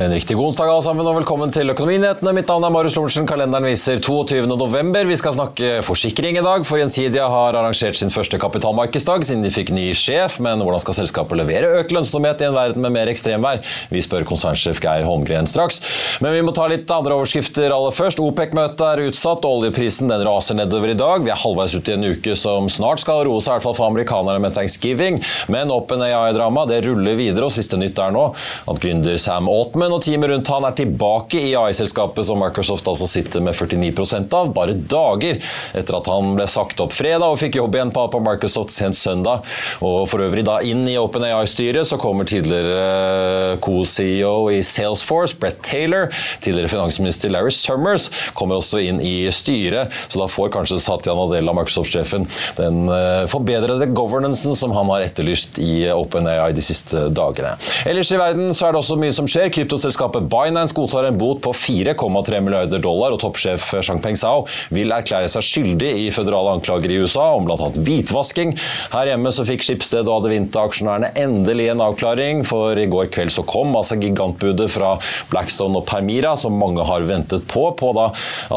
En riktig god onsdag alle sammen, og velkommen til Økonominyhetene. Mitt navn er Marius Lorentzen. Kalenderen viser 22. november. Vi skal snakke forsikring i dag, for Gjensidige har arrangert sin første kapitalmarkedsdag siden de fikk ny sjef. Men hvordan skal selskapet levere økt lønnsomhet i en verden med mer ekstremvær? Vi spør konsernsjef Geir Holmgren straks. Men vi må ta litt andre overskrifter aller først. OPEC-møtet er utsatt. Oljeprisen den raser nedover i dag. Vi er halvveis ute i en uke som snart skal roe seg, i hvert fall for amerikanerne med thanksgiving. Men OpenAI-dramaet ruller videre, og siste nytt er nå at gründer Sam Altman og teamet rundt han er tilbake i AI-selskapet som Microsoft altså sitter med 49% av, bare dager etter at han ble sagt opp fredag og fikk jobb igjen på, Microsoft sent søndag. Og for øvrig da inn i OpenAI-styret så kommer tidligere co-CEO i Salesforce, Brett Taylor, tidligere finansminister Larry Summers kommer også inn i styret, så da får kanskje Satya Nadella, Microsoft-sjefen, den uh, forbedrede governancen som han har etterlyst i OpenAI de siste dagene. Ellers i verden så er det også mye som skjer. Kryptoselskapet Binance godtar en bot på 4,3 milliarder dollar, og toppsjef Shangpeng Zhao vil erklære seg skyldig i føderale anklager i USA om bl.a. hvitvasking. Her hjemme så fikk Skipsted og Adevinta-aksjonærene endelig en avklaring, for i går kveld så kom altså gigantbudet fra Blackstone og Permira, som mange har ventet på, på da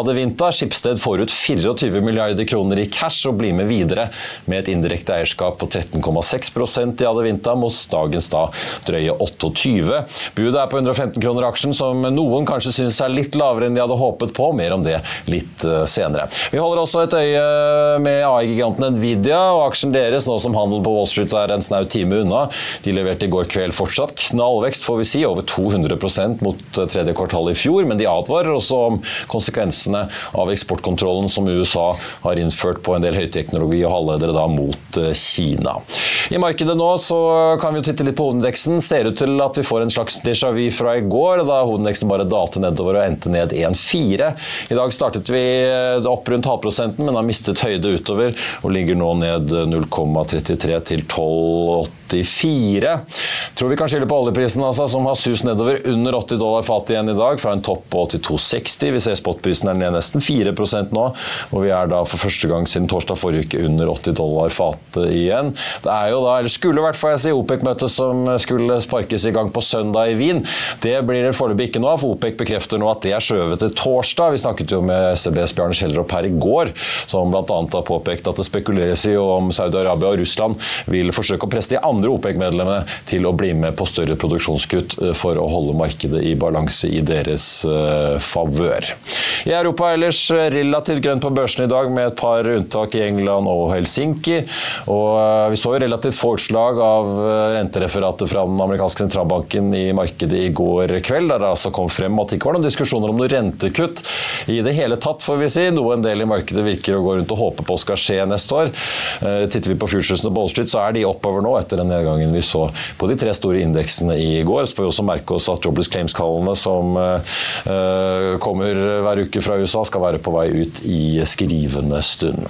Adevinta. Skipsted får ut 24 milliarder kroner i cash og blir med videre med et indirekte eierskap på 13,6 i Adevinta, mot dagens da drøye 28. Budet er på 150 15-kroner-aksjen, som noen kanskje syns er litt lavere enn de hadde håpet på. Mer om det litt eh, senere. Vi holder også et øye eh, med AI-giganten Nvidia og aksjen deres, nå som handel på Wall Street er en snau time unna. De leverte i går kveld fortsatt knallvekst, får vi si, over 200 mot eh, tredje kvartal i fjor, men de advarer også om konsekvensene av eksportkontrollen som USA har innført på en del høyteknologi og halvledere da mot Kina. I markedet nå så kan vi jo titte litt på hovedindeksen. Ser ut til at vi får en slags déjà vu fra i går, da hovedindeksen bare dalte nedover og endte ned 1,4. I dag startet vi eh, opp rundt halvprosenten, men har mistet høyde utover og ligger nå ned 0,33 til 12,84. Tror vi kan skylde på oljeprisen, altså, som har sus nedover under 80 dollar fatet igjen i dag, fra en topp på 82,60. Vi ser spotprisen er ned nesten 4% nå, og vi er da for første gang siden torsdag forrige uke under 80 dollar fatet igjen. Det er jo da, eller skulle hvert fall jeg si, OPEC-møtet som skulle sparkes i gang på søndag i Wien. Det blir det foreløpig ikke noe av, for OPEC bekrefter nå at det er skjøvet til torsdag. Vi snakket jo med SEBs Bjarne Schjelderup her i går, som bl.a. har påpekt at det spekuleres i om Saudi-Arabia og Russland vil forsøke å presse de andre OPEC-medlemmene til å bli med på større produksjonskutt eh, for å holde markedet i balanse i deres uh, favør. I Europa ellers relativt grønt på børsen i dag, med et par unntak i England og Helsinki. Og vi så jo relativt få utslag av rentereferatet fra den amerikanske sentralbanken i markedet i går kveld, der det altså kom frem at det ikke var noen diskusjoner om noe rentekutt i det hele tatt, får vi si. Noe en del i markedet virker å gå rundt og håpe på skal skje neste år. Titter vi på futuresene på Wall Street, så er de oppover nå etter den nedgangen vi så på de tre store indeksene i går. Så får vi også merke oss at Jobless Claims-kallene som uh, kommer hver uke fra USA, skal være på vei ut i skrivende stund.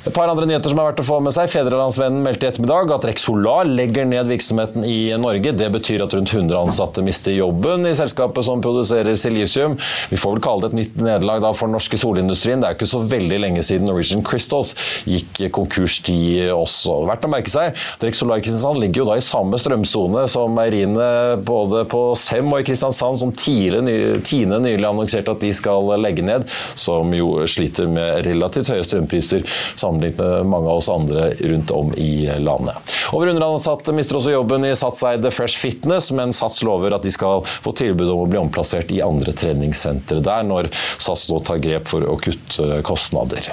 Et par andre nyheter som er verdt å få med seg. Fedrelandsvennen meldte i ettermiddag at Rex Solar legger ned virksomheten i Norge. Det betyr at rundt 100 ansatte mister jobben i selskapet som produserer silisium. Vi får vel kalle det et nytt nederlag for den norske solindustrien. Det er jo ikke så veldig lenge siden Norwegian Crystals gikk konkurs, de også. Verdt å merke seg at Rex Solar Kristiansand ligger jo da i samme strømsone som meieriene både på Sem og i Kristiansand, som Tine nylig annonserte at de skal legge ned, som jo sliter med relativt høye strømpriser sammenlignet med mange av oss andre rundt om i landet. Over 100 ansatte mister også jobben i Satseide Fresh Fitness, men Sats lover at de skal få tilbud om å bli omplassert i andre treningssentre der, når Sats nå tar grep for å kutte kostnader.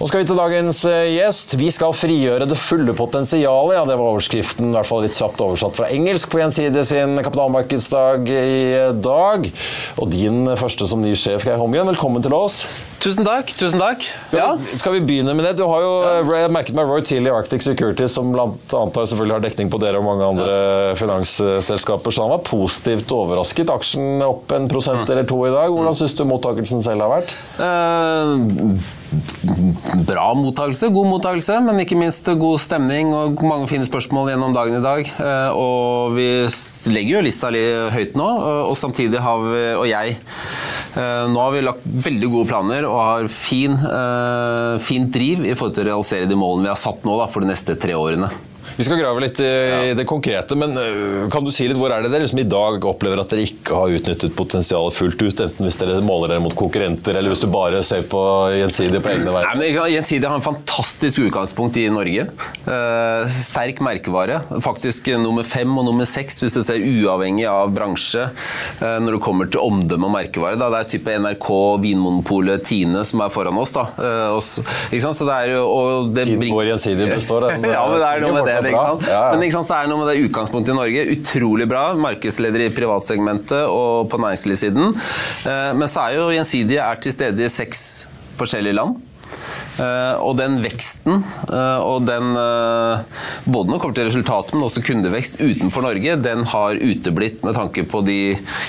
Nå skal vi til dagens eh, gjest. Vi skal frigjøre det fulle potensialet. Ja, det var overskriften, i hvert fall litt kjapt oversatt fra engelsk på Gjensidige sin kapitalmarkedsdag i dag. Og din første som ny sjef, Geir Holmgren, velkommen til oss. Tusen takk. tusen takk. Ja. Skal vi begynne med det? Du har jo ja. merket meg Roy Tilly Arctic Securities, som blant annet selvfølgelig har dekning på dere og mange andre ja. finansselskaper, så han var positivt overrasket. Aksjen opp en prosent mm. eller to i dag. Hvordan syns du mottakelsen selv har vært? Uh, bra mottakelse, god mottakelse, men ikke minst god stemning og mange fine spørsmål gjennom dagen i dag. Eh, og vi legger jo lista litt høyt nå, og samtidig har vi, og jeg eh, Nå har vi lagt veldig gode planer og har fin, eh, fint driv i forhold til å realisere de målene vi har satt nå da, for de neste tre årene. Vi skal grave litt i, ja. det konkrete, men øh, kan du si litt hvor er det dere som i dag opplever at dere ikke har utnyttet potensialet fullt ut? Enten hvis dere måler dere mot konkurrenter, eller hvis du bare ser på Gjensidige på egne veier? Gjensidige har en fantastisk utgangspunkt i Norge. Uh, sterk merkevare. Faktisk nummer fem og nummer seks hvis du ser uavhengig av bransje uh, når det kommer til omdømme og merkevare. Da. Det er type NRK, Vinmonopolet, Tine som er foran oss. Da. Uh, også, Så det er og det Tiden hvor Gjensidige består, den ja, men det er noe med det ikke sant? Ja, ja. Men ikke sant, så er det noe med det utgangspunktet i Norge. Utrolig bra. Markedsleder i privatsegmentet og på næringslivssiden. Eh, men så er jo Gjensidige er til stede i seks forskjellige land. Uh, og den veksten uh, og den uh, Både når det kommer til resultatet, men også kundevekst utenfor Norge, den har uteblitt med tanke på de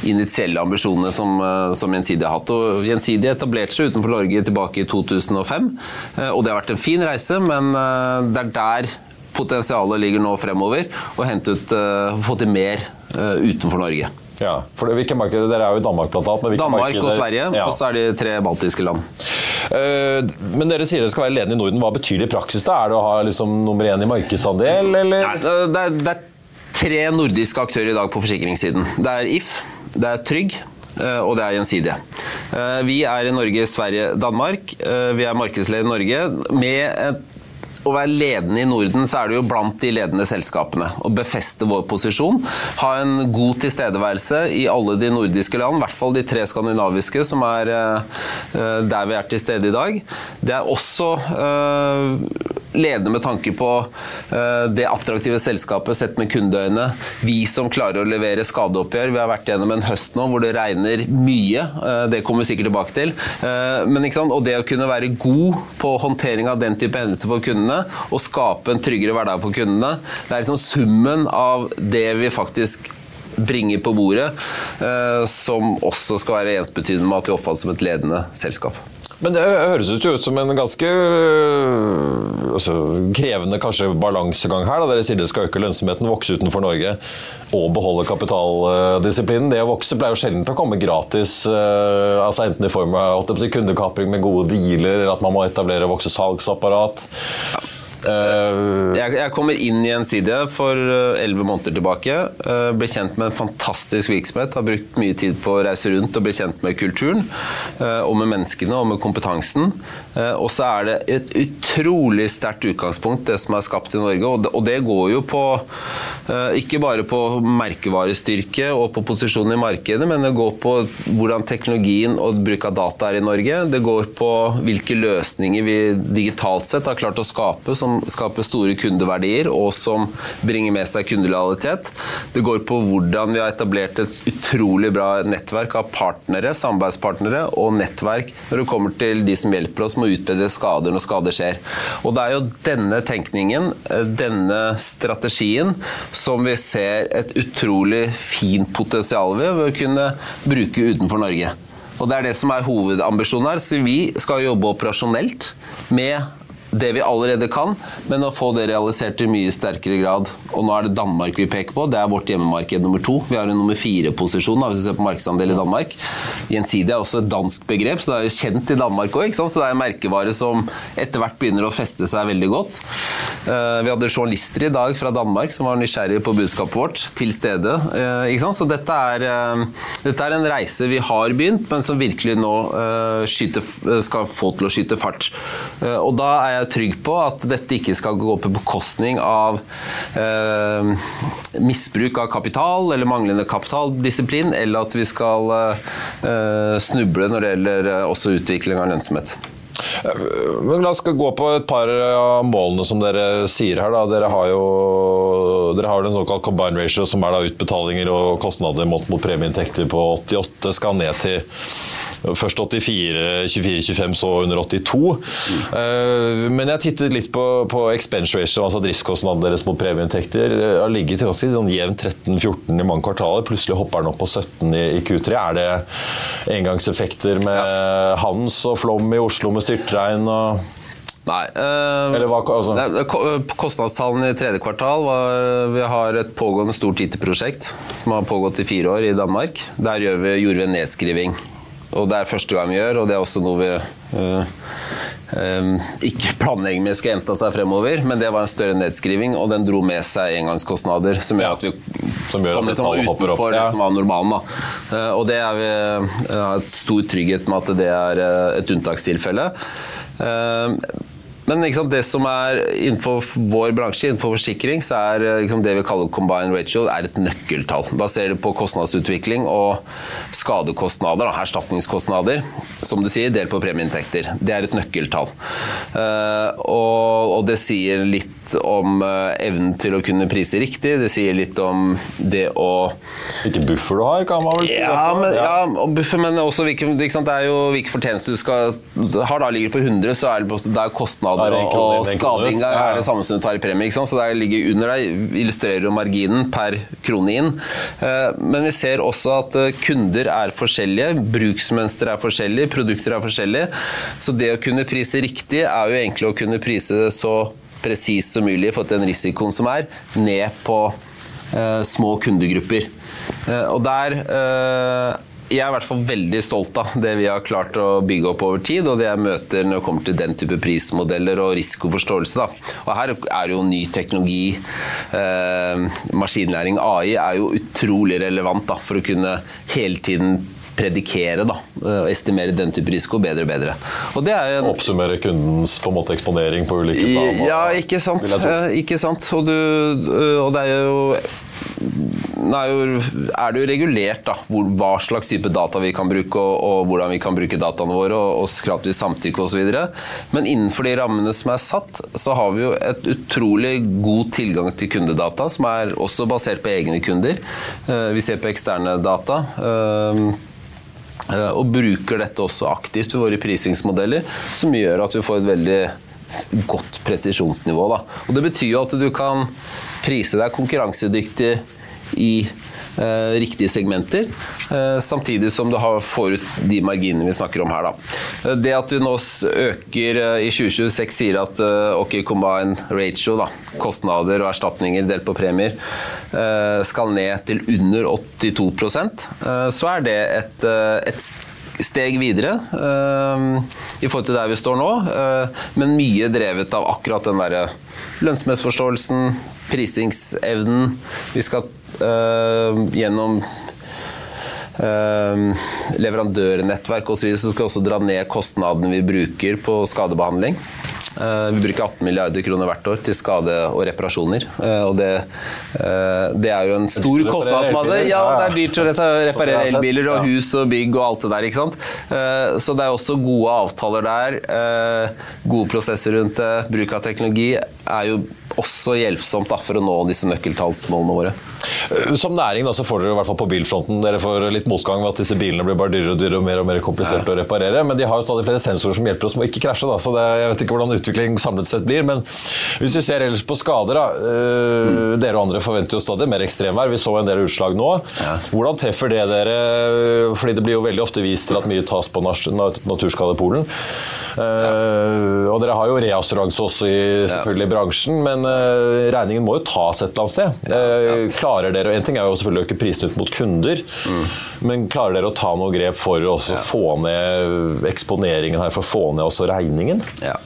initielle ambisjonene som, som Gjensidige har hatt. Og Gjensidige etablerte seg utenfor Norge tilbake i 2005, og det har vært en fin reise, men det er der potensialet ligger nå fremover, og hente ut, uh, få til mer uh, utenfor Norge. Ja, for hvilke markeder? Dere er jo i Danmark blant annet. Danmark markeder? og Sverige, ja. og så er de tre baltiske land. Uh, men dere sier dere skal være ledende i Norden. Hva betyr det i praksis? da? Er det å ha liksom, nummer én i markedsandel, eller? Nei, det, er, det er tre nordiske aktører i dag på forsikringssiden. Det er If, det er Trygg og det er gjensidige. Vi er i Norge, Sverige, Danmark. Vi er markedsleder i Norge med et å være ledende i Norden, så er det jo blant de ledende selskapene. Å befeste vår posisjon. Ha en god tilstedeværelse i alle de nordiske land, i hvert fall de tre skandinaviske, som er uh, der vi er til stede i dag. Det er også uh, ledende med tanke på uh, det attraktive selskapet sett med kundeøyne. Vi som klarer å levere skadeoppgjør. Vi har vært gjennom en høst nå hvor det regner mye. Uh, det kommer vi sikkert tilbake til. Uh, men Og det å kunne være god på håndtering av den type hendelser for kundene og skape en tryggere hverdag for kundene, det er liksom summen av det vi faktisk bringer på bordet, eh, som også skal være ensbetydende med at vi oppfattes som et ledende selskap. Men det høres ut som en ganske øh, altså, krevende kanskje balansegang her. Da. Dere sier det skal øke lønnsomheten, vokse utenfor Norge og beholde kapitaldisiplinen. Det å vokse pleier jo sjelden å komme gratis. Øh, altså Enten i form av kundekapring med gode dealer, eller at man må etablere og vokse salgsapparat. Ja. Uh, jeg, jeg, kommer inn i en side for eh, elleve måneder tilbake. Uh, ble kjent med en fantastisk virksomhet. Har brukt mye tid på å reise rundt og bli kjent med kulturen. Og med menneskene og med kompetansen. og så er det et utrolig sterkt utgangspunkt, det som er skapt i Norge. Og det, og det går jo på ikke bare på merkevarestyrke og på posisjonen i markedet, men det går på hvordan teknologien og bruk av data er i Norge. Det går på hvilke løsninger vi digitalt sett har klart å skape som som skaper store kundeverdier, og som bringer med seg kundelojalitet. Det går på hvordan vi har etablert et utrolig bra nettverk av partnere, samarbeidspartnere og nettverk når det kommer til de som hjelper oss med å utbedre skader når skader skjer. Og Det er jo denne tenkningen, eh, denne strategien, som vi ser et utrolig fint potensial ved ved å kunne bruke utenfor Norge. Og Det er det som er hovedambisjonen her. Så Vi skal jobbe operasjonelt med det vi allerede kan, men å få det realisert i mye sterkere grad. Og nå er det Danmark vi peker på. Det er vårt hjemmemarked nummer to. Vi har en nummer fire-posisjon hvis vi ser på markedsandel i Danmark. Gjensidig er også et dansk begrep, så det er jo kjent i Danmark òg. Så det er en merkevare som etter hvert begynner å feste seg veldig godt. Eh, vi hadde journalister i dag fra Danmark som var nysgjerrige på budskapet vårt, til stede. Eh, så dette er, eh, dette er en reise vi har begynt, men som virkelig nå skyter, skal få til å skyte fart. Og da er jeg jeg trygg på at dette ikke skal gå på bekostning av eh, misbruk av kapital eller manglende kapitaldisiplin, eller at vi skal eh, snuble når det gjelder eh, også utvikling av lønnsomhet. Men La oss gå på et par av målene som dere sier her. Da. Dere har jo dere har en såkalt combine ratio, som er da utbetalinger og kostnader mot, mot premieinntekter på 88, skal ned til Først 84, 24, 25, så under 82. Mm. Men jeg tittet litt på, på expense ratio, altså driftskostnadene deres mot premieinntekter. Har ligget ganske sånn jevnt 13-14 i mange kvartaler. Plutselig hopper den opp på 17 i, i Q3. Er det engangseffekter med ja. Hans og Flom i Oslo med styrtregn? og Nei. Øh, hva, altså? Kostnadstallene i tredje kvartal var Vi har et pågående stort IT-prosjekt som har pågått i fire år i Danmark. Der vi, gjorde vi en nedskriving og det er første gang vi gjør, og det er også noe vi øh, øh, ikke planlegger med skal gjenta seg fremover, men det var en større nedskriving, og den dro med seg engangskostnader som gjør at vi som gjør kom liksom utenfor det som var normalen. Da. og det er vi har uh, stor trygghet med at det er et unntakstilfelle. Men liksom, det som er innenfor vår bransje, innenfor forsikring, så er liksom, det vi kaller combined ratio er et nøkkeltall. Da ser du på kostnadsutvikling og skadekostnader, da, erstatningskostnader, som du sier, delt på premieinntekter. Det er et nøkkeltall. Uh, og, og, det sier litt om uh, evnen til å kunne prise riktig. Det sier litt om det å Hvilken buffer du har, kan man vel si. Ja, men, ja. ja buffer, men også hvilke, det er jo hvilke fortjenester du skal har. da Ligger på 100, så er det, det er kostnader kostnader og, og skading er det samme som du tar i premie. Så det ligger under deg, illustrerer jo marginen per krone inn. Eh, men vi ser også at eh, kunder er forskjellige, bruksmønster er forskjellige, produkter er forskjellige. Så det å kunne prise riktig er jo egentlig å kunne prise så presist som mulig for den risikoen som er, ned på uh, små kundegrupper. Og der jeg er i hvert fall veldig stolt av det vi har klart å bygge opp over tid, og det jeg møter når det kommer til den type prismodeller og risikoforståelse. Da. Og her er jo ny teknologi, eh, maskinlæring, AI, er jo utrolig relevant da, for å kunne hele tiden predikere da, og estimere den type risiko bedre og bedre. Og det er en, Oppsummere kundens på en måte eksponering på ulike planer? Ja, ikke sant. Eh, ikke sant. Og, du, og det er jo er, er det jo regulert da, hvor, hva slags type data vi kan bruke, og, og hvordan vi kan bruke dataene våre, og, og krav til samtykke osv. Men innenfor de rammene som er satt, så har vi jo et utrolig god tilgang til kundedata, som er også basert på egne kunder. Eh, vi ser på eksterne data. Eh, og bruker dette også aktivt ved våre prisingsmodeller, som gjør at vi får et veldig godt presisjonsnivå. Da. Og Det betyr jo at du kan prise deg konkurransedyktig i eh, riktige segmenter, eh, samtidig som du får ut de marginene vi snakker om her. Da. Eh, det at vi nå øker eh, i 2026 sier at eh, ok, combine ratio, da, kostnader og erstatninger delt på premier, eh, skal ned til under 82% så er det et, et steg videre uh, i forhold til der vi står nå, uh, men mye drevet av akkurat den derre lønnsomhetsforståelsen, prisingsevnen. Vi skal uh, gjennom leverandørnettverk osv. Så, skal vi også dra ned kostnadene vi bruker på skadebehandling. Vi bruker 18 milliarder kroner hvert år til skade og reparasjoner. Og det, det er jo en stor kostnadsmasse. Ja, det er dyrt å reparere elbiler og hus og bygg og alt det der. ikke sant? Så det er også gode avtaler der. Gode prosesser rundt det. Bruk av teknologi er jo også hjelpsomt da, for å nå disse nøkkeltallsmålene våre. Som næring da, så får dere i hvert fall på bilfronten dere får litt motgang ved at disse bilene blir bare dyrere og dyrere og mer og mer komplisert ja. å reparere. Men de har jo stadig flere sensorer som hjelper oss med å ikke krasje. Da, så det, jeg vet ikke hvordan utvikling samlet sett blir. Men hvis vi ser ellers på skader, da. Øh, mm. Dere og andre forventer jo stadig mer ekstremvær. Vi så en del utslag nå. Ja. Hvordan treffer det dere? Fordi det blir jo veldig ofte vist til at mye tas på naturskadepolen. Uh, og dere har jo reassuranse også i selvfølgelig i bransjen, men uh, regningen må jo tas et eller annet sted. Uh, klarer dere, En ting er jo selvfølgelig å øke prisene ut mot kunder, mm. men klarer dere å ta noe grep for å ja. få ned eksponeringen her, for å få ned også regningen? Ja.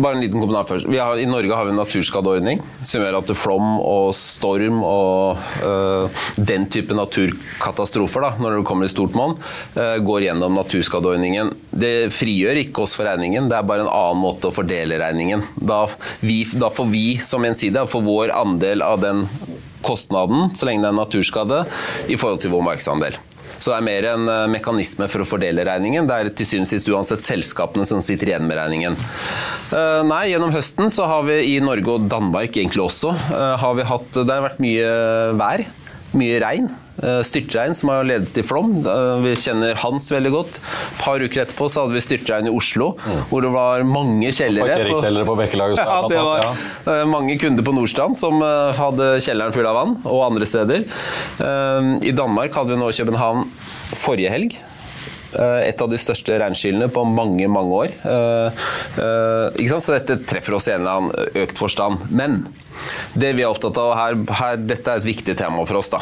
Bare en liten kommentar først. Har, I Norge har vi en naturskadeordning som gjør at flom og storm og øh, den type naturkatastrofer, da, når det kommer i stort monn, øh, går gjennom naturskadeordningen. Det frigjør ikke oss for regningen, det er bare en annen måte å fordele regningen. Da, vi, da får vi som gjensidige vår andel av den kostnaden, så lenge det er naturskade, i forhold til vår markedsandel. Så det er mer en eh, mekanisme for å fordele regningen. Det er til syvende og sist uansett selskapene som sitter igjen med regningen. Eh, nei, gjennom høsten så har vi i Norge og Danmark egentlig også eh, har vi hatt Det har vært mye vær. Mye regn. Styrtregn som har ledet til flom. Vi kjenner Hans veldig godt. Et par uker etterpå så hadde vi styrtregn i Oslo, mm. hvor det var mange kjellere. Parkeringskjellere på Bekkelaget. Ja, det var ja. mange kunder på Nordstrand som hadde kjelleren full av vann, og andre steder. I Danmark hadde vi nå København forrige helg. Eh, et av de største regnskyllene på mange, mange år. Eh, eh, Så dette treffer oss i en eller annen økt forstand. Men det vi er opptatt av her, her dette er et viktig tema for oss. Da.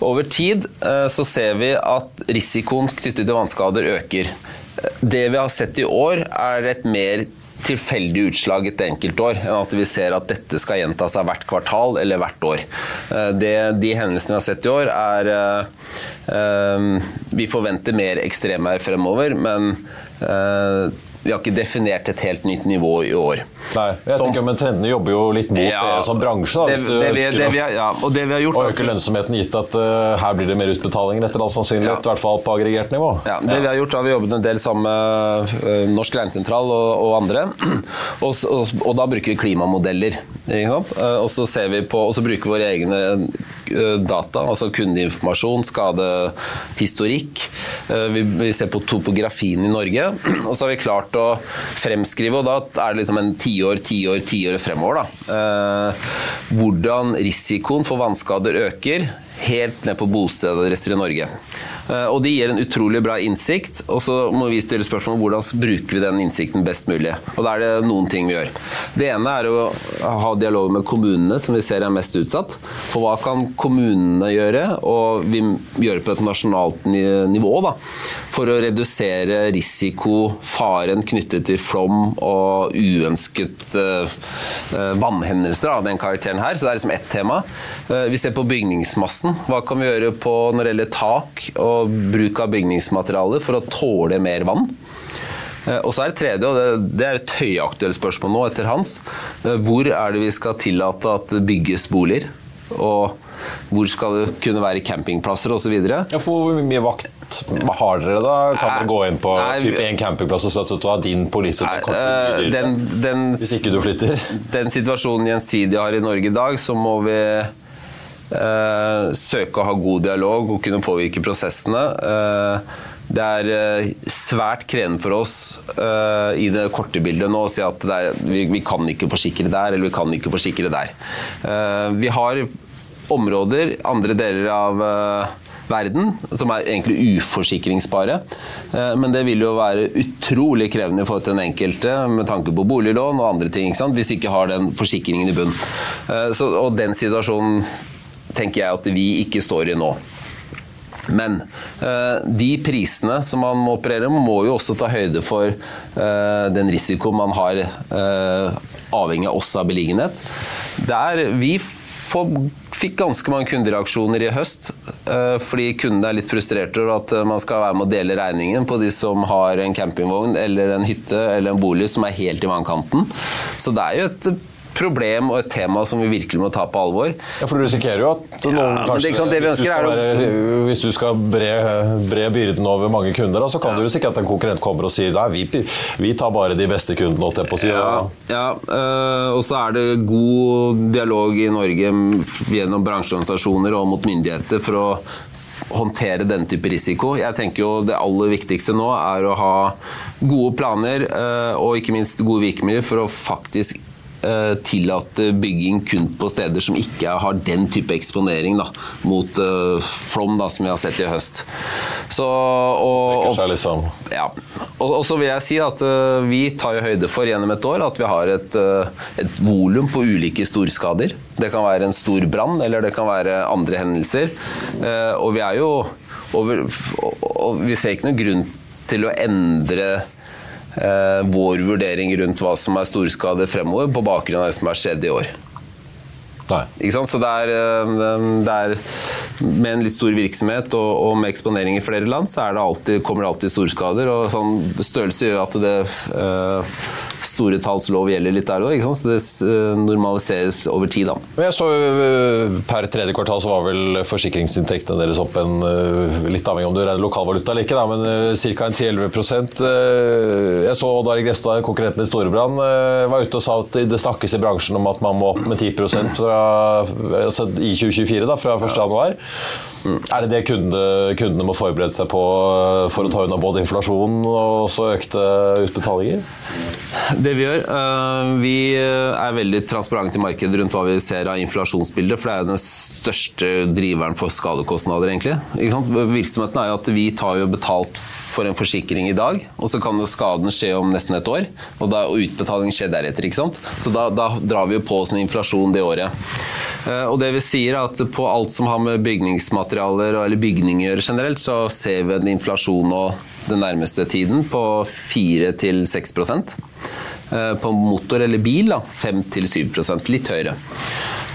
Over tid så ser vi at risikoen knyttet til vannskader øker. Det vi har sett i år, er et mer tilfeldig utslag et enkeltår, enn at vi ser at dette skal gjenta seg hvert kvartal eller hvert år. Eh, det, de hendelsene vi har sett i år, er uh, Vi forventer mer ekstremvær fremover, men vi har ikke definert et helt nytt nivå i år. Nei, jeg som, tenker, Men trendene jobber jo litt mot ja, det som bransje. Da, hvis det, det, vi, det, vi, ja, og det vi har gjort... Å øke lønnsomheten gitt at uh, her blir det mer utbetalinger etter all sannsynlighet. Ja. I hvert fall på aggregert nivå. Ja, det vi har gjort, har vi jobbet en del sammen med uh, Norsk Regnsentral og, og, andre. og, og, og, da bruker vi klimamodeller. Uh, og så ser vi på, og så bruker vi våre egne data, altså kundeinformasjon, skadehistorikk. Vi, vi ser på topografien i Norge. og så har vi klart å fremskrive, og da er det liksom en tiår, tiår, tiår fremover. Da. Eh, hvordan risikoen for vannskader øker helt ned på bostedadresser i Norge. Eh, og De gir en utrolig bra innsikt, og så må vi stille spørsmål om hvordan bruker vi den innsikten best mulig. Og Da er det noen ting vi gjør. Det ene er å ha dialog med kommunene, som vi ser er mest utsatt. For hva kan kommunene gjøre, og vi gjøre på et nasjonalt nivå, da, for å redusere risiko, faren knyttet til flom og uønsket uh, vannhendelser av den karakteren her. Så det er liksom ett tema. Vi ser på bygningsmassen. Hva kan vi gjøre på når det gjelder tak? og bruk av bygningsmaterialer for å tåle mer vann. Eh, og så er det tredje, og det, det er et høyaktuelt spørsmål nå etter hans. Eh, hvor er det vi skal tillate at det bygges boliger? Og hvor skal det kunne være campingplasser osv.? Ja, for hvor mye vakt har dere da? Kan dere gå inn på Nei, typ en campingplass og satse av din polise? Nei, på eh, den, den, Hvis ikke du flytter? den situasjonen Gjensidige har i Norge i dag, så må vi søke å ha god dialog og kunne påvirke prosessene. Eh, det er eh, svært krevende for oss eh, i det korte bildet nå å si at er, vi, kan ikke forsikre der, eller vi kan ikke forsikre der. Eh, vi har områder, andre deler av eh, verden, som er egentlig uforsikringsbare. Eh, Men det vil jo være utrolig krevende for den enkelte med tanke på boliglån og andre ting, ikke hvis ikke har den forsikringen i bunn. Eh, og den situasjonen tenker jeg at vi ikke står i nå. Men eh, de prisene som man må operere med, må jo også ta høyde for eh, den risikoen man har eh, avhengig av også av beliggenhet. Der vi fikk ganske mange kundereaksjoner i høst fordi kundene er litt frustrerte over at man skal være med å dele regningen på de som har en campingvogn eller en hytte eller en bolig som er helt i vannkanten. Så det er jo et problem og et tema som vi virkelig må ta på alvor. Ja, for du risikerer jo at noen ja, kanskje sant, det hvis, du skal være, hvis du skal bre, bre byrden over mange kunder, så kan du risikere at en konkurrent kommer og sier nei, vi, vi tar bare de beste kundene. Og, på siden. Ja, ja Uh, og så er det god dialog i Norge gjennom bransjeorganisasjoner og mot myndigheter for å håndtere denne type risiko. Jeg tenker jo Det aller viktigste nå er å ha gode planer øh, og ikke minst gode virkemidler for å faktisk øh, tillate bygging kun på steder som ikke har den type eksponering da, mot øh, flom da, som vi har sett i høst. Så, og, og, liksom ja. Og, og så vil jeg si at øh, vi tar jo høyde for gjennom et år at vi har et, øh, et volum på ulike storskader. Det kan være en stor brann, eller det kan være andre hendelser. Eh, og vi er jo over, og, og vi ser ikke noen grunn til å endre eh, vår vurdering rundt hva som er storskade fremover, på bakgrunn av det som har skjedd i år. Så det er, øh, det er Med en litt stor virksomhet og, og med eksponering i flere land, så er det alltid, kommer det alltid storskader. og sånn Størrelse gjør at det øh, store talls lov gjelder litt der òg. Så det øh, normaliseres over tid. da. Jeg så øh, Per tredje kvartal så var vel forsikringsinntektene deres opp en øh, Litt avhengig om du regner lokalvaluta eller ikke, da, men ca. 10-11 Øh, Jeg så Odd Arild Grestad, konkurrenten i Storebrand, var ute og sa at det snakkes i bransjen om at man må opp med 10% fra, altså i 2024, da, fra 1. januar. Er det det kundene, kundene må forberede seg på øh, for å ta unna både inflasjon og også økte utbetalinger? Det vi gjør, øh, vi er veldig transparente i markedet rundt hva vi ser av inflasjonsbildet, for det er jo den største driveren for skadekostnader, egentlig. Virksomheten er jo at vi tar jo betalt for en forsikring i dag, og så kan jo skaden skje om nesten et år, og, da, og utbetaling skjer deretter, ikke sant? Så da, da drar vi jo på oss en inflasjon det året. Eh, Og det vi sier er at på alt som har med bygningsmaterialer eller bygninger å gjøre generelt, så ser vi en inflasjon nå den nærmeste tiden på 4-6 Eh, På motor eller bil 5-7 litt høyere.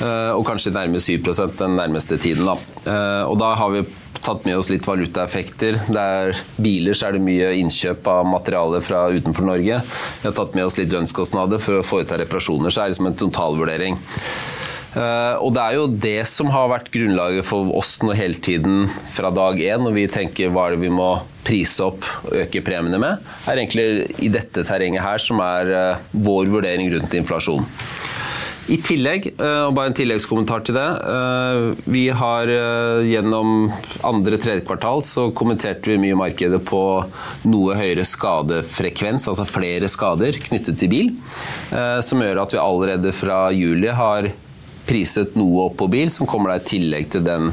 Eh, Og kanskje nærmere 7% den nærmeste tiden. Da. Og da har vi tatt med oss litt valutaeffekter. Det er biler så er det mye innkjøp av materiale fra utenfor Norge. Vi har tatt med oss litt lønnskostnader for å foreta reparasjoner, så er det liksom en totalvurdering. Eh, og det er jo det som har vært grunnlaget for oss nå hele tiden fra dag én, når vi tenker hva er det vi må prise opp og øke premiene med, er egentlig i dette terrenget her som er eh, vår vurdering rundt inflasjon. I tillegg, eh, og bare en tilleggskommentar til det. Vi har gjennom andre-tredje kvartal så kommenterte vi mye markedet på noe høyere skadefrekvens, altså flere skader knyttet til bil, som gjør at vi allerede fra juli har priset noe opp på bil, som kommer da i tillegg til den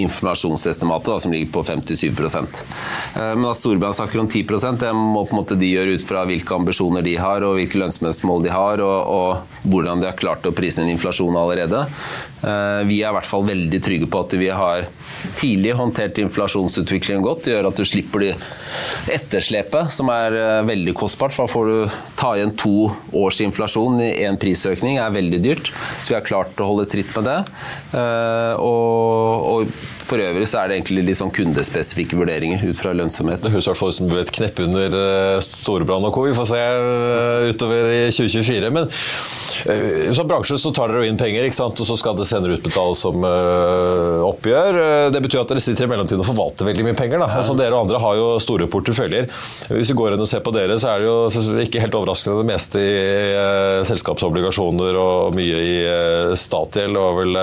informasjonsestimatet da, som ligger på 57 Eh, Men at Storebrand snakker om 10 det må på en måte de gjøre ut fra hvilke ambisjoner de har, og hvilke lønnsomhetsmål de har, og, og hvordan de har klart å prise inn inflasjon allerede. Eh, Vi er i hvert fall veldig trygge på at vi har tidlig håndtert inflasjonsutviklingen godt. Det gjør at du slipper det etterslepet, som er eh, veldig kostbart. For da får du ta igjen to års inflasjon i én prisøkning, er veldig dyrt. Så vi har klart å holde tritt med det. Eh, Og, og for øvrig så er det egentlig litt sånn kundespesifikke vurderinger ut fra lønnsomhet. Det høres i hvert fall ut som et knepp under uh, Storebrand og co. Vi får se uh, utover i 2024. Men som bransje så tar dere inn penger, ikke sant? og så skal det senere utbetales som oppgjør. Det betyr at dere sitter i mellomtiden og forvalter veldig mye penger. Altså, dere og andre har jo store porteføljer. Hvis vi går inn og ser på dere, så er det jo ikke helt overraskende det meste i selskapsobligasjoner og mye i statsgjeld. og vel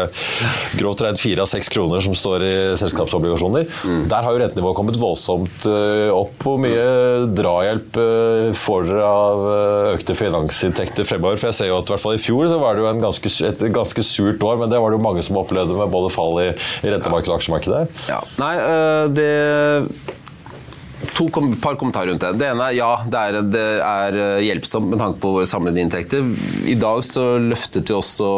grovt regnet fire av seks kroner som står i selskapsobligasjoner. Mm. Der har jo rentenivået kommet voldsomt eh, opp. Hvor mye drahjelp eh, får dere av eh, økte finansinntekter fremover? For jeg ser jo at i hvert fall i fjor så var det jo ganske, et ganske surt år, men det var det jo mange som opplevde med både fall i, i rentemarkedet og aksjemarkedet. Ja. Nei, det to kom, par kommentarer rundt det. Det ene er ja, det er, det er hjelpsomt med tanke på våre samlede inntekter. I dag så løftet vi også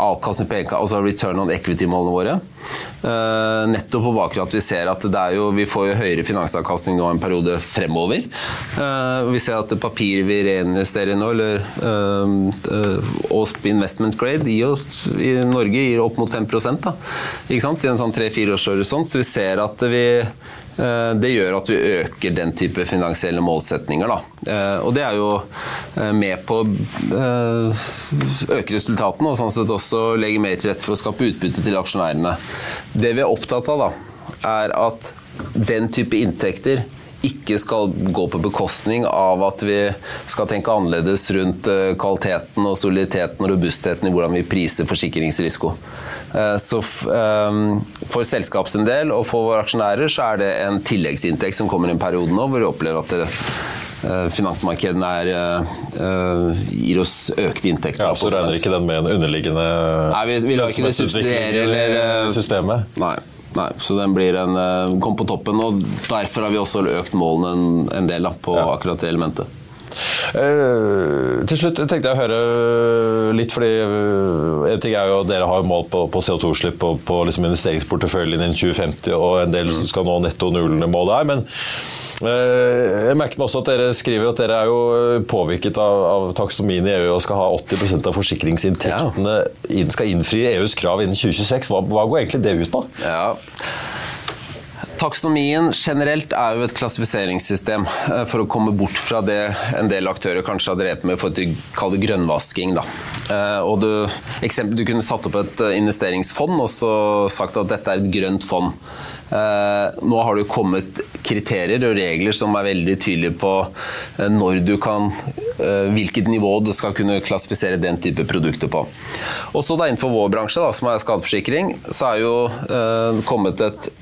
avkastning på egenkapital, altså return on equity-målene våre. Uh, nettopp på bakgrunn av at vi ser at jo, vi får høyere finansavkastning nå en periode fremover. Uh, vi ser at papir vi reinvesterer nå, eller uh, investment grade oss, i Norge gir opp mot 5 da, i en sånn tre-fire års horisont. Så vi ser at vi Eh, det gjør at vi øker den type finansielle målsetninger. Da. Eh, og det er jo eh, med på å øke resultatene, og sånn sett også legge mer til rette for å skape utbytte til aksjonærene. Det vi er opptatt av, da, er at den type inntekter ikke skal gå på bekostning av at vi skal tenke annerledes rundt kvaliteten og soliditeten og robustheten i hvordan vi priser forsikringsrisiko. Eh, så ehm, for selskapets del og for våre aksjonærer så er det en tilleggsinntekt som kommer i en periode nå hvor vi opplever at det eh, finansmarkedene er, uh, gir oss økte inntekter. Ja, Så regner ikke den med en underliggende Nei, vi, vi lar ikke det subsidiere eller uh, systemet? Nei. Nei, så den blir en, uh, kom på toppen. og Derfor har vi også økt målene en, en del da, på ja. akkurat det elementet. Uh, til slutt tenkte jeg å høre litt, fordi uh, en ting er jo at Dere har mål på, på CO2-slipp og på liksom investeringsporteføljen innen 2050, og en del som skal nå netto null-målet her. Men uh, jeg merket meg også at dere skriver at dere er jo påvirket av, av taksonomien i EU og skal ha 80 av forsikringsinntektene ja. skal innfri EUs krav innen 2026. Hva, hva går egentlig det ut på? Ja. Taksonomien generelt er jo et klassifiseringssystem eh, for å komme bort fra det en del aktører kanskje har drevet med for å kalle det grønnvasking. Da. Eh, og du, eksempel, du kunne satt opp et eh, investeringsfond og så sagt at dette er et grønt fond. Nå har det jo kommet kriterier og regler som er veldig tydelige på når du kan hvilket nivå du skal kunne klassifisere den type produkter på. Også da Innenfor vår bransje, da, som er skadeforsikring, så er jo kommet et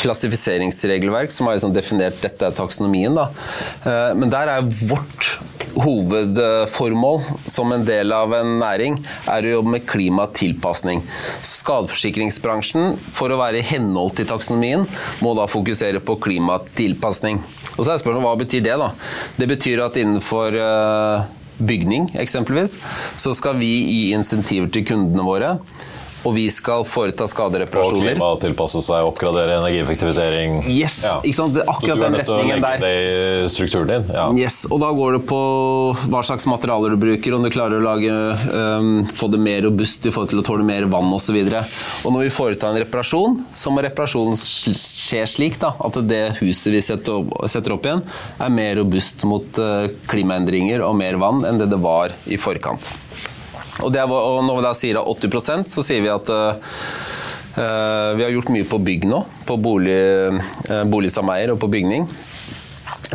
klassifiseringsregelverk som har liksom definert dette er taksonomien. Da. Eh, men der er vårt hovedformål som en del av en næring er å jobbe med klimatilpasning. Skadeforsikringsbransjen, for å være i henhold til taksonomien, må da fokusere på klimatilpasning. Og så er spørsmålet hva betyr det? da? Det betyr at innenfor eh, bygning eksempelvis, så skal vi gi insentiver til kundene våre og vi skal foreta skadereparasjoner. Og klimatilpasse seg, oppgradere energieffektivisering. Yes, ja. ikke sant? Akkurat den retningen der. Du er nødt til å legge Det i strukturen din. Ja. Yes, og da går det på hva slags materialer du bruker, om du klarer å lage, um, få det mer robust i forhold til å tåle mer vann osv. Og, og når vi foretar en reparasjon, så må reparasjonen skje slik da, at det huset vi setter opp, setter opp igjen, er mer robust mot uh, klimaendringer og mer vann enn det det var i forkant. Og, er, og når vi da sier 80% så sier vi at uh, vi har gjort mye på bygg nå. På bolig, uh, boligsameier og på bygning.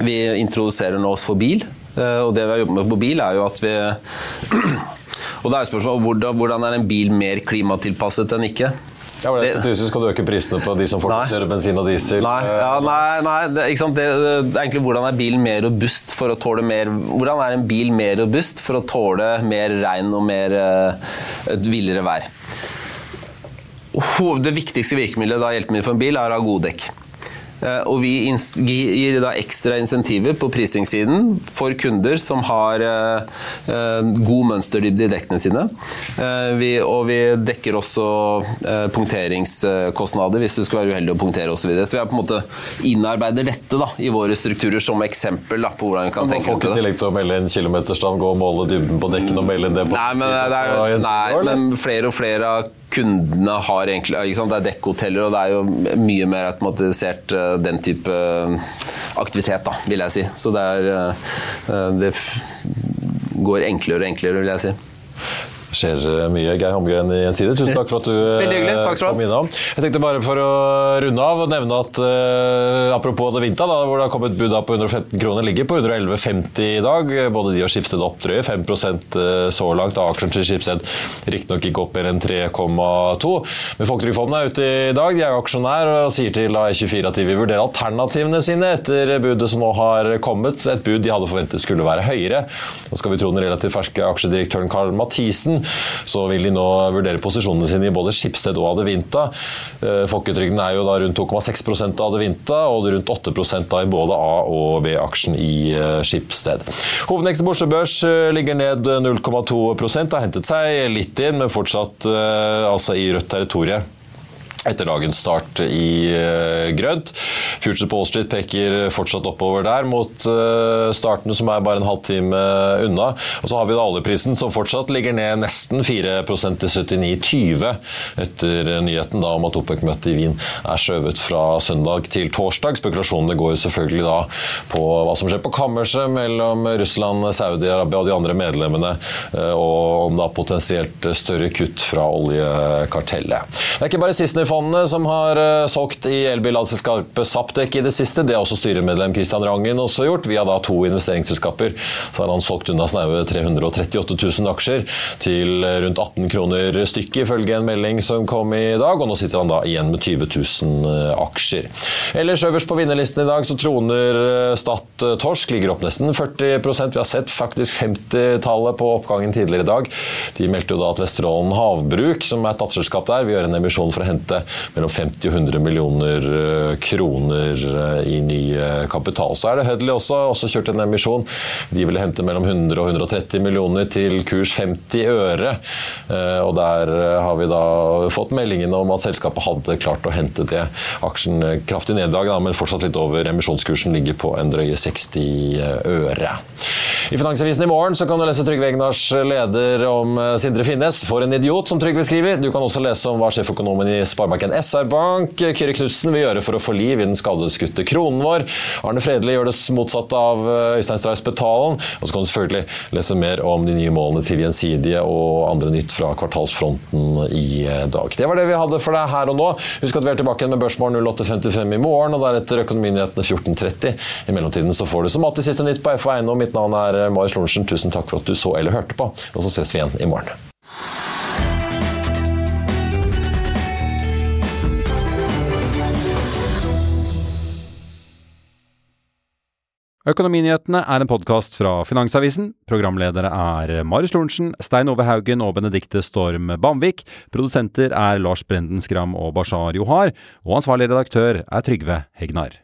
Vi introduserer nå oss for bil. Uh, og det vi har jobbet med på bil, er jo at vi Og da er spørsmålet hvordan, hvordan er en bil mer klimatilpasset enn ikke? Ja, det, det, skal du øke prisene på de som fortsatt kjører bensin og diesel? Nei, ja, nei, nei det, det, er egentlig hvordan er bilen mer robust for å tåle mer Hvordan er en bil mer robust for å tåle mer regn og mer uh, et villere vær? Det viktigste virkemidlet da hjelpemiddelet for en bil er å ha gode dekk. Eh, og vi gir da ekstra insentiver på prisingssiden for kunder som har eh, eh, god mønsterdybde i dekkene sine. og vi dekker også punkteringskostnader hvis du skal være uheldig å punktere osv. Så, videre. så vi er på en måte innarbeider dette da, i våre strukturer som eksempel da, på hvordan vi kan tenke folk i tillegg til å melde inn kilometerstand, gå og måle dybden på dekkene og melde inn det på Nei, men, det er, nei, men flere og flere av kundene har egentlig? Det er dekkhoteller, og det er jo mye mer automatisert den type aktivitet, da, vil jeg si. Så det er Det går enklere og enklere, vil jeg si skjer mye. Geir Hamgren i Gjensidige, tusen takk for at du eh, kom innom. Jeg tenkte bare for å runde av og nevne at uh, apropos det Vinta, da, hvor det har kommet bud på 115 kroner, ligger på 111,50 i dag. Både de og Schibsted opp drøye 5 eh, så langt. Aksjen til Schibsted riktignok ikke opp mer enn 3,2. Men Folketrygdfondet er ute i dag, de er jo aksjonær og sier til E24 at de vil vurdere alternativene sine etter budet som nå har kommet. Et bud de hadde forventet skulle være høyere. Nå skal vi tro den relativt ferske aksjedirektøren Karl Mathisen så vil de nå vurdere posisjonene sine i både Skipsted og Adevinta. Eh, folketrygden er jo da rundt 2,6% av Adevinta og rundt 8 da i både A- og B-aksjen i eh, Skipsted. Hovedveksten på Oslo Børs eh, ligger ned 0,2 har hentet seg litt inn, men fortsatt altså i rødt territorium etter dagens start i uh, grønt. Future på Street peker fortsatt oppover der mot uh, starten, som er bare en halvtime unna. Og så har vi da oljeprisen som fortsatt ligger ned nesten 4 til 79,20 etter nyheten da om at OPEC-møtet i Wien er skjøvet fra søndag til torsdag. Spekulasjonene går jo selvfølgelig da på hva som skjer på kammerset mellom Russland, Saudi-Arabia og de andre medlemmene, uh, og om er potensielt større kutt fra oljekartellet. Det er ikke bare siste fondene som har uh, solgt i elbilselskapet Saptek i det siste. Det har også styremedlem Christian Rangen også gjort. Via da to investeringsselskaper så har han solgt unna snaue 338 000 aksjer til rundt 18 kroner stykket, ifølge en melding som kom i dag. Og nå sitter han da igjen med 20 000 eh, aksjer. Ellers øverst på vinnerlisten i dag så troner eh, Stad Torsk. Ligger opp nesten 40% Vi har sett faktisk 50-tallet på oppgangen tidligere i dag. De meldte jo da at Vesterålen Havbruk, som er et datterselskap der, vil gjøre en emisjon for å hente mellom 50 og 100 millioner eh, kroner eh, i ny eh, kapital. Så er det Hudley også, også kjørt en emisjon. De ville hente mellom 100 og 130 millioner til kurs 50 øre. Og der har vi da fått meldingen om at selskapet hadde klart å hente det. Aksjen kraftig neddag, men fortsatt litt over emisjonskursen, ligger på en drøye 60 øre. I Finansavisen i morgen så kan du lese Trygve Egnars leder om Sindre Finnes. For en idiot, som Trygve skriver. Du kan også lese om hva sjeføkonomen i Sparebanken SR-Bank, Kyrre Knutsen, vil gjøre for å få liv i den skadeskutte kronen vår. Arne Fredelig gjør det motsatte av eh, Øystein Strauss Betalen. Og så kan du selvfølgelig lese mer om de nye målene til Gjensidige og andre nytt fra kvartalsfronten i eh, dag. Det var det vi hadde for deg her og nå. Husk at vi er tilbake med Børsmorgen 08.55 i morgen, og deretter Økonominyhetene 14.30. I mellomtiden så får du som alltid siste nytt på FO Eiendom. Mitt navn er Marius Lorentzen. Tusen takk for at du så eller hørte på, og så ses vi igjen i morgen. Økonominyhetene er en podkast fra Finansavisen. Programledere er Marius Lorentzen, Stein Ove Haugen og Benedikte Storm Bamvik. Produsenter er Lars Brenden Skram og Bashar Johar. Og ansvarlig redaktør er Trygve Hegnar.